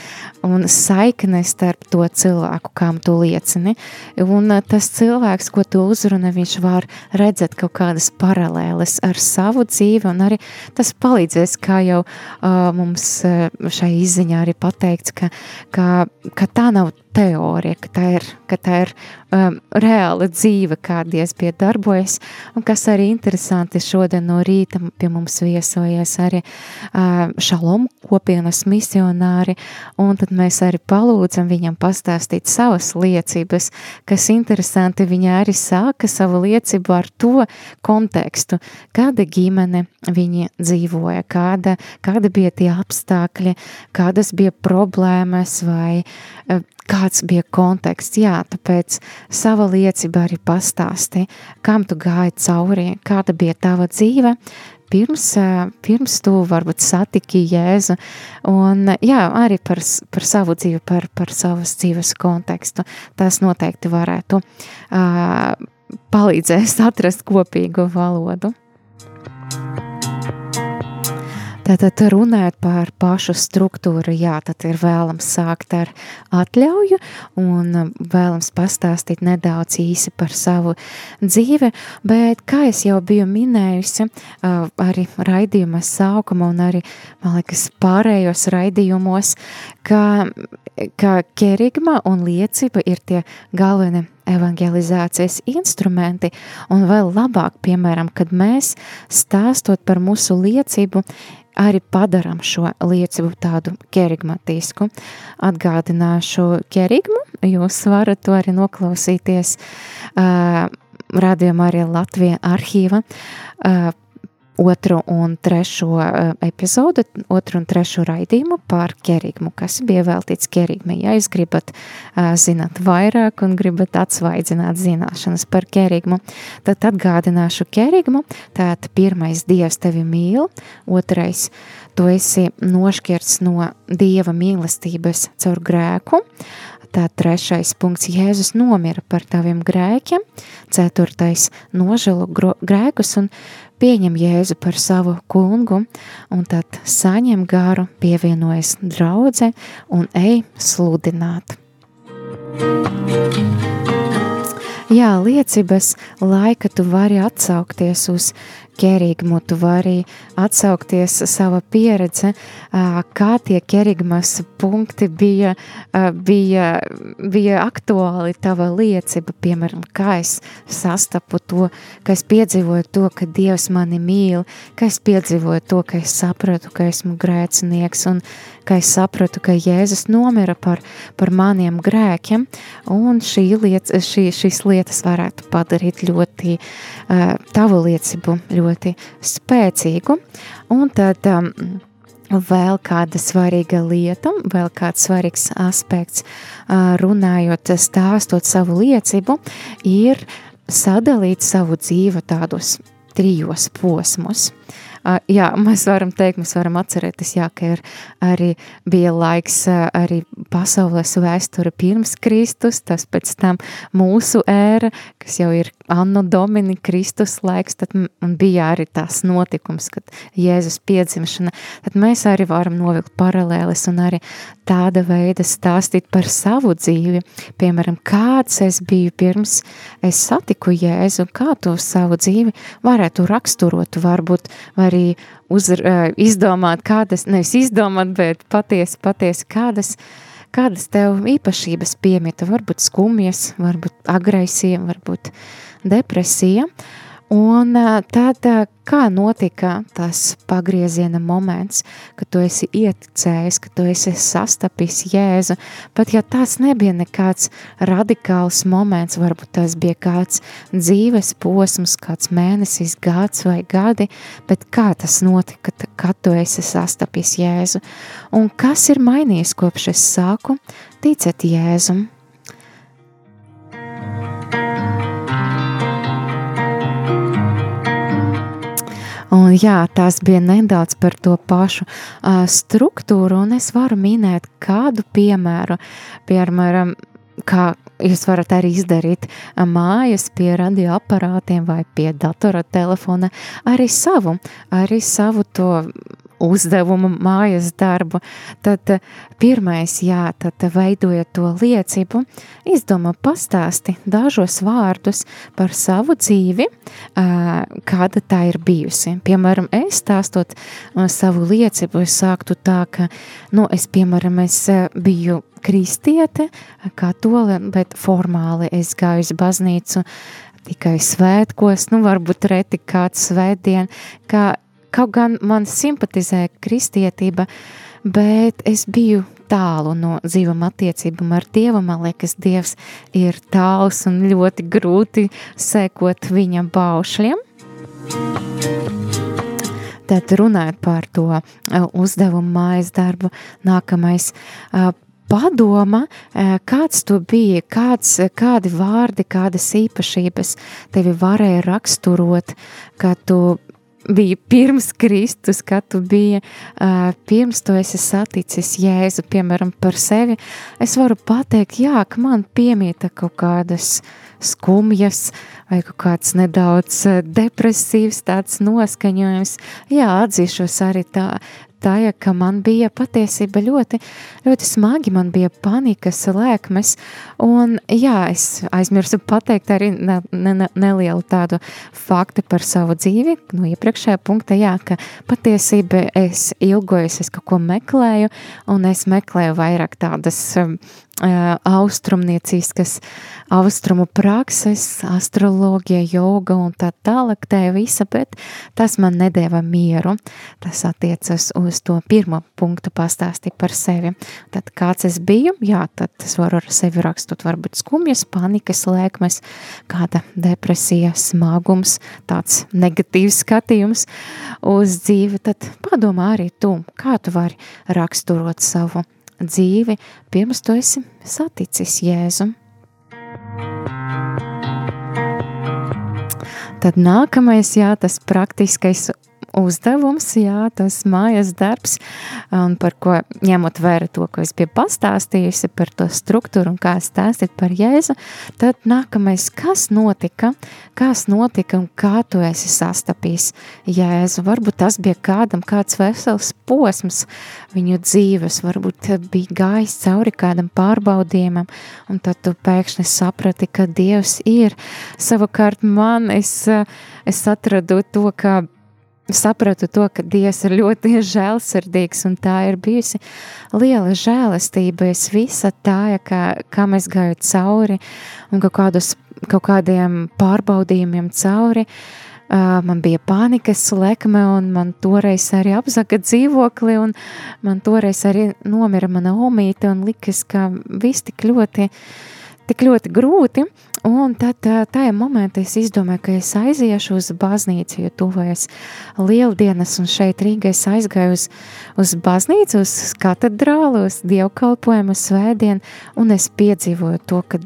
un saikni starp to cilvēku, kam tu liecini. Un tas cilvēks, ko tu uzruni, viņš var redzēt kaut kādas paralēles ar savu dzīvi, un arī tas palīdzēs, kā jau uh, mums šai izziņā arī pateikts, ka, ka, ka tā nav teorija, ka tā ir, ka tā ir um, reāla dzīve, kā Dievs pie darbojas, un kas arī interesanti šodien no rīta pie mums viesojies arī uh, šalom kopienas misionāri, un tad mēs arī palūdzam viņam pastāstīt savas liecības, kas interesanti, viņa arī sāka savu liecību ar to kontekstu, kāda ģimene viņi dzīvoja, kāda, kāda bija tie apstākļi, kādas bija problēmas vai uh, kāds bija konteksts. Jā, tāpēc sava liecība arī pastāsti, kam tu gāji cauri, kāda bija tava dzīve. Pirms, pirms tu varbūt satiki Jēzu, un jā, arī par, par savu dzīvi, par, par savas dzīves kontekstu. Tas noteikti varētu uh, palīdzēs atrast kopīgu valodu. Tātad runājot par pašu struktūru, jā, tad ir vēlams sākt ar atļauju un vēlams pastāstīt nedaudz īsi par savu dzīvi, bet, kā es jau biju minējusi, arī raidījuma sākuma un arī, man liekas, pārējos raidījumos, ka, ka kerigma un liecība ir tie galvenie evangelizācijas instrumenti, un vēl labāk, piemēram, kad mēs stāstot par mūsu liecību, arī padarām šo liecību tādu kerigmatisku. Atgādināšu kerigmu, jūs varat to arī noklausīties uh, radījumā arī Latvija arhīva uh, otru un trešo uh, epizodu, otru un trešo raidījumu par kerigmu, kas bija veltīts kerigmai. Ja jūs gribat uh, zināt vairāk un gribat atsvaidzināt zināšanas par kerigmu, tad atgādināšu kerigmu. Tātad pirmais Dievs tevi mīl, otrais tu esi nošķirts no Dieva mīlestības caur grēku, Tā trešais punkts - Jēzus nomira par taviem grēkiem, ceturtais - nožēlo grēkus un pieņem Jēzu par savu kungu, un tad saņem garu, pievienojas draudze un ej sludināt. Jā, liecības laika tu vari atsaukties uz kerigmu, tu vari atsaukties sava pieredze, kā tie kerigmas punkti bija, bija, bija aktuāli tava liecība, piemēram, kā es sastapu to, ka es piedzīvoju to, ka Dievs mani mīl, ka es piedzīvoju to, ka es sapratu, ka esmu grēcinieks un ka es sapratu, ka Jēzus nomira par, par maniem grēkiem, un šī liet, šī, šīs lietas varētu padarīt ļoti uh, tavu liecību ļoti ļoti spēcīgu. Un tad um, vēl kāda svarīga lieta, vēl kāds svarīgs aspekts, uh, runājot, stāstot savu liecību, ir sadalīt savu dzīvi tādos trijos posmus. Jā, mēs varam teikt, mēs varam atcerēties, jā, ka ir arī bija laiks arī pasaules vēsture pirms Kristus, tas pēc tam mūsu ēra, kas jau ir Anno Domini Kristus laiks, tad bija arī tās notikums, kad Jēzus piedzimšana, tad mēs arī varam novilkt paralēlis un arī tāda veida stāstīt par savu dzīvi, piemēram, kāds es biju pirms es satiku Jēzu, kā tu savu dzīvi varētu raksturot, varbūt, vai arī uz, izdomāt kādas, nevis izdomāt, bet patiesi, patiesi kādas, kādas tev īpašības piemita, varbūt skumjas, varbūt agresija, varbūt depresija, Un tad, kā notika tas pagrieziena moments, kad tu esi ieticējis, kad tu esi sastapis Jēzu, pat ja tas nebija nekāds radikāls moments, varbūt tas bija kāds dzīves posms, kāds mēnesis, gads vai gadi, bet kā tas notika, kad tu esi sastapis Jēzu, un kas ir mainījies kopš es sāku ticēt Jēzum? Un jā, tās bija nedaudz par to pašu uh, struktūru, un es varu minēt kādu piemēru, piemēram, kā jūs varat arī izdarīt mājas pie radioaparātiem vai pie datora telefona, arī savu, arī savu to uzdevumu, mājas darbu, tad eh, pirmais, jā, tad veidojot to liecību, izdomā pastāsti dažos vārdus par savu dzīvi, kāda tā ir bijusi. Piemēram, es stāstot savu liecību, es sāktu tā, ka, nu, es, piemēram, es biju kristiete, katole, bet formāli es gāju uz baznīcu tikai svētkos, nu, varbūt reti kāds svētdien, kā Kaut gan man simpatizē kristietība, bet es biju tālu no dzīvam attiecībām ar Dievu. Man liekas, Dievs ir tāls un ļoti grūti sekot viņa baušļiem. Tad runājot par to uh, uzdevumu mājas darbu, nākamais uh, padoma, uh, kāds tu biji, kāds, kādi vārdi, kādas īpašības tevi varēja raksturot, ka tu bija pirms Kristus, kad tu biji, uh, pirms tu esi saticis Jēzu, piemēram, par sevi, es varu pateikt, jā, ka man piemīta kaut kādas skumjas vai kaut kāds nedaudz depresīvs tāds noskaņojums. Jā, atzīšos arī tā, tā, ka man bija patiesība ļoti, ļoti smagi, man bija panikas lēkmes, un jā, es aizmirsu pateikt arī ne, ne, nelielu tādu faktu par savu dzīvi, no iepriekšējā punkta, jā, ka patiesība es ilgojos, es kaut ko meklēju, un es meklēju vairāk tādas um, austrumnieciskas austrumu prakses, astroloģija, joga un tā tālāk, tā visa, bet tas man nedēva mieru. Tas attiecas uz to pirmo punktu pastāstīt par sevi. Tad kāds es biju, jā, tad es varu ar sevi rakstot varbūt skumjas, panikas, lēkmes, kāda depresija, smagums, tāds negatīvs skatījums uz dzīvi, tad padomā arī tu, kā tu vari raksturot savu dzīvi, pirms tu esi saticis Jēzu. Tad nākamais, jā, tas praktiskais uzdevums, jā, tas mājas darbs, un par ko ņemot vērā to, ko es biju pastāstījusi par to struktūru un kā stāstīt par Jēzu, tad nākamais, kas notika, kas notika un kā tu esi sastapījis Jēzu. Varbūt tas bija kādam kāds vesels posms viņu dzīves, varbūt bija gājis cauri kādam pārbaudījumam, un tad tu pēkšņi saprati, ka Dievs ir. Savukārt man, es, es atradu to, ka sapratu to, ka Dievs ir ļoti *laughs* žēlsirdīgs, un tā ir bijusi liela žēlastība. Es visa tā, kā, kā mēs gāju cauri, un kaut, kādus, kaut kādiem pārbaudījumiem cauri. Uh, man bija panikas lekme, un man toreiz arī apzaga dzīvokli, un man toreiz arī nomira mana omīte, un likas, ka viss tik ļoti, tik ļoti grūti. Un tad tajā momentā es izdomāju, ka es aiziešu uz baznīcu, jo tuvojas lieldienas, un šeit Rīgā es aizgāju uz, uz baznīcu, uz katedrālu, uz dievkalpojumu, svētdienu, un es piedzīvoju to, ka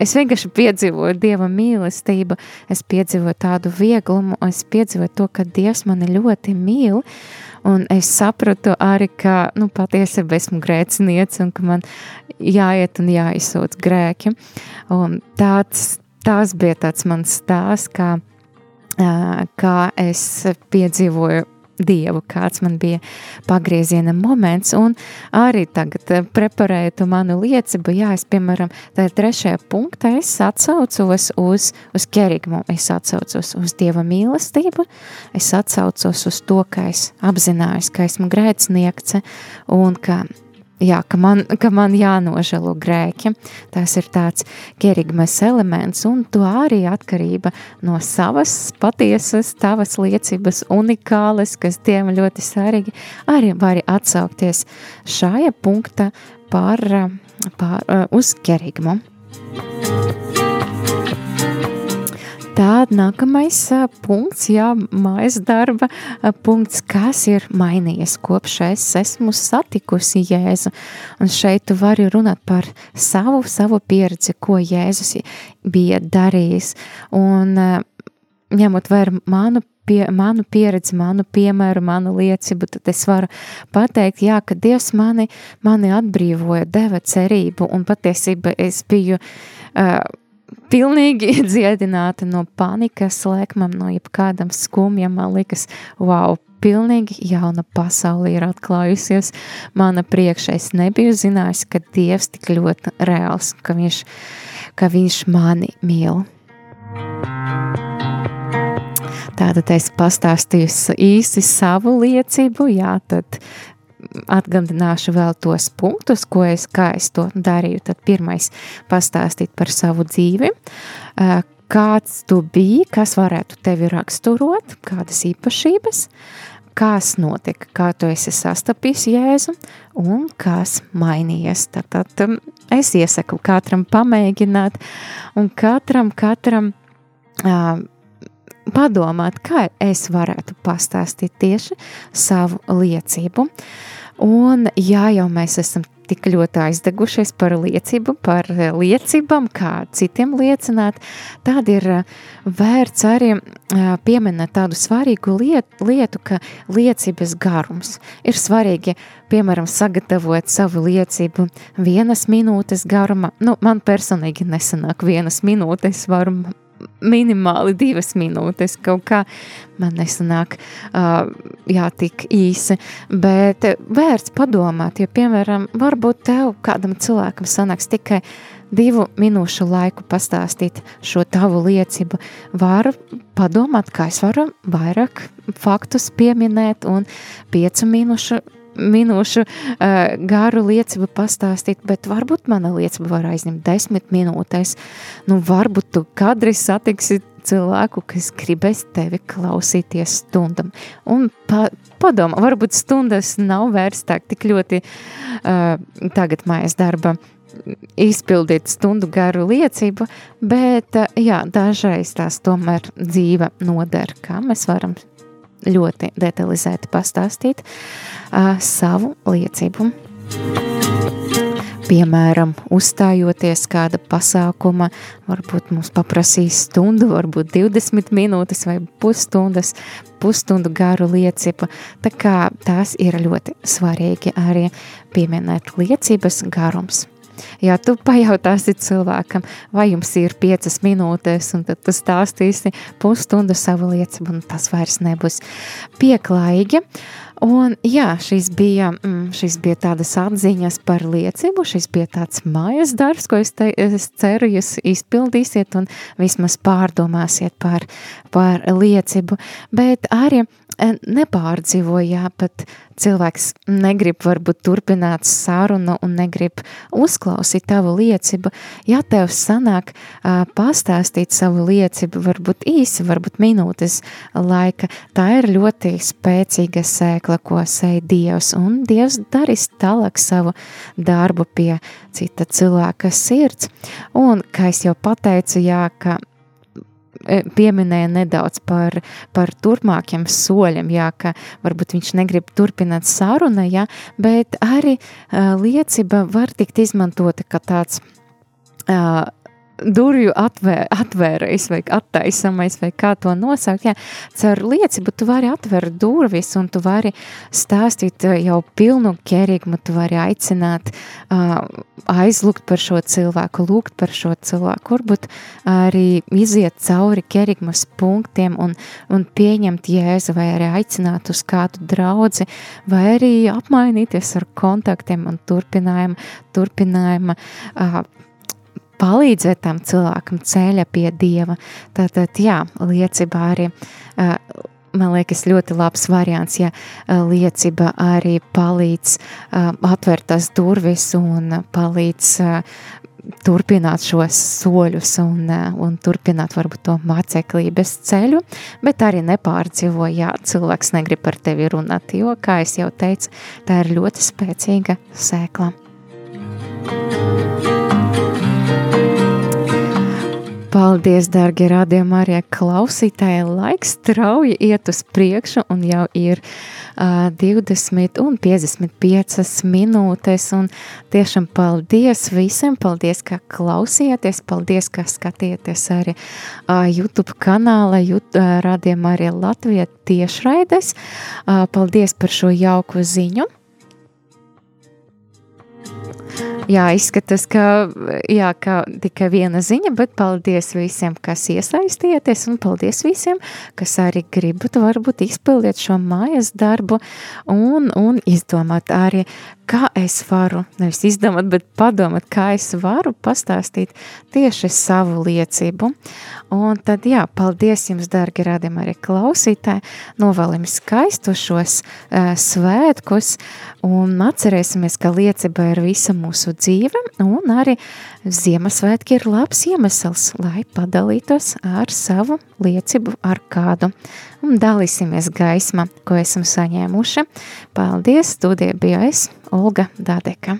es vienkārši piedzīvoju Dieva mīlestību, es piedzīvoju tādu vieglumu, es piedzīvoju to, ka Dievs mani ļoti mīl, un es sapratu arī, ka, nu, patiesībā esmu grēciniece, un ka man jāiet un jāizsūc grēki, un tāds, tās bija tāds mans stāsts, kā, kā es piedzīvoju Dievu, kāds man bija pagrieziena moments, un arī tagad eh, preparēju to manu liecību, jā, es, piemēram, tā trešajā punktā es atsaucos uz, uz kerigmu, es atsaucos uz Dieva mīlestību, es atsaucos uz to, ka es apzinājos, ka esmu grēciniekce, un ka jā, ka, man, ka man jānožēlo grēki. Tas ir tāds kerigmes elements, un to arī atkarība no savas patiesas, tavas liecības unikālas, kas tiem ļoti svarīgi, arī var atsaukties šajā punkta par, par, uz kerigmu. Tad nākamais punkts, jā, mājas darba punkts, kas ir mainījies kopš es esmu satikusi Jēzu. Un šeit tu vari runāt par savu, savu pieredzi, ko Jēzus bija darījis. Un ņemot vērā manu pie, manu pieredzi, manu piemēru, manu liecību, tad es varu pateikt, jā, ka Dievs mani, mani atbrīvoja, deva cerību, un patiesībā es biju uh, pilnīgi *laughs* dziedināta no panikas, lēkmam, no jebkādam skumjam. Man liekas, wow, pilnīgi jauna pasaule ir atklājusies. Mana priekšā es nebiju zinājis, ka Dievs tik ļoti reāls, ka viņš, ka viņš mani mīl. Tātad es pastāstīju īsi savu liecību, jā, tad atgādināšu vēl tos punktus, ko es, kā es to darīju. Tad pirmais pastāstīt par savu dzīvi, kāds tu biji, kas varētu tevi raksturot, kādas īpašības, kas notika, kā tu esi sastapis Jēzu un kas mainījies. Tad, tad es iesaku katram pamēģināt un katram, katram uh, padomāt, kā es varētu pastāstīt tieši savu liecību. Un, jā, jau mēs esam tik ļoti aizdegušies par liecību, par liecībām, kā citiem liecināt, tad ir vērts arī pieminēt tādu svarīgu lietu, lietu, ka liecības garums ir svarīgi, piemēram, sagatavot savu liecību vienas minūtes garuma. Nu, man personīgi nesanāk vienas minūtes, varu minimāli divas minūtes. Kaut kā man nesanāk, uh, jā, tik īsi. Bet vērts padomāt, jo, piemēram, varbūt tev kādam cilvēkam sanāks tikai divu minūšu laiku pastāstīt šo tavu liecību. Varu padomāt, kā es varu vairāk faktus pieminēt un piecu minūšu minūšu uh, garu liecību pastāstīt, bet varbūt mana liecība var aizņemt desmit minūtes. Nu, varbūt tu kādreiz satiksi cilvēku, kas gribēs tevi klausīties stundam. Un pa, padomā, varbūt stundas nav vērts tā tik ļoti uh, tagad mājas darba izpildīt stundu garu liecību, bet uh, jā, dažreiz tās tomēr dzīve noder, kā mēs varam ļoti detalizēti pastāstīt uh, savu liecību. Piemēram, uzstājoties kāda pasākuma, varbūt mums paprasīs stundu, varbūt 20 minūtes vai pusstundas, pusstundu garu liecību. Tā kā tās ir ļoti svarīgi arī pieminēt liecības garums. Ja tu pajautāsi cilvēkam, vai jums ir piecas minūtes, un tad tu stāstīsi pusstundu savu liecību, un tas vairs nebūs pieklājīgi. Un, jā, šis bija, mm, šis bija tādas atziņas par liecību, šis bija tāds mājas darbs, ko es, te, es ceru, jūs izpildīsiet un vismaz pārdomāsiet par, par liecību, bet arī nepārdzīvoja, pat cilvēks negrib varbūt turpināt sarunu un negrib uzklausīt tavu liecību. Ja tev sanāk uh, pastāstīt savu liecību, varbūt īsi, varbūt minūtes laika, tā ir ļoti spēcīga sēkla, ko sēj Dievs, un Dievs darīs tālāk savu darbu pie cita cilvēka sirds. Un, kā es jau pateicu, jā, ka pieminēja nedaudz par, par turpmākiem soļiem, jā, ka varbūt viņš negrib turpināt sarunu, jā, bet arī uh, liecība var tikt izmantota kā tāds uh, durvju atvēr, atvērējs vai attaisamais, vai kā to nosaukt. Jā, caur liecību tu vari atvērt durvis un tu vari stāstīt eh, jau pilnu kerigmu, tu vari aicināt, uh, aizlūgt par šo cilvēku, lūgt par šo cilvēku, varbūt arī iziet cauri kerigmas punktiem un, un pieņemt jēzu vai arī aicināt uz kādu draudzi vai arī apmainīties ar kontaktiem un turpinājumu, turpinājumu uh, palīdzēt tam cilvēkam ceļa pie Dieva. Tātad, jā, liecība arī, man liekas, ļoti labs variants, ja liecība arī palīdz atvērt tās durvis un palīdz turpināt šos soļus un, un turpināt varbūt to māceklības ceļu, bet arī nepārdzīvo, ja cilvēks negrib par tevi runāt, jo, kā es jau teicu, tā ir ļoti spēcīga sēkla. Paldies, darbie radījumi, arī klausītāji. Laiks strauji iet uz priekšu, un jau ir uh, 20 un 55 minūtes. Un tiešām paldies visiem, paldies, ka klausījāties, paldies, ka skatījāties arī uh, YouTube kanāla, uh, radījumi arī Latvijā tiešraides. Uh, paldies par šo jauku ziņu. Jā, izskatās, ka, jā, ka tikai viena ziņa, bet paldies visiem, kas iesaistieties, un paldies visiem, kas arī gribat varbūt izpildīt šo mājas darbu un, un izdomāt arī, kā es varu, nevis izdomāt, bet padomāt, kā es varu pastāstīt tieši savu liecību. Un tad, jā, paldies jums, dargi rādījumi arī klausītāji, novēlim skaistu šos uh, svētkus, un atcerēsimies, ka liecība ir visa mūsu dzīve, un arī Ziemassvētki ir labs iemesls, lai padalītos ar savu liecību ar kādu, un dalīsimies gaisma, ko esam saņēmuši. Paldies, studija bija es, Olga Dadeka.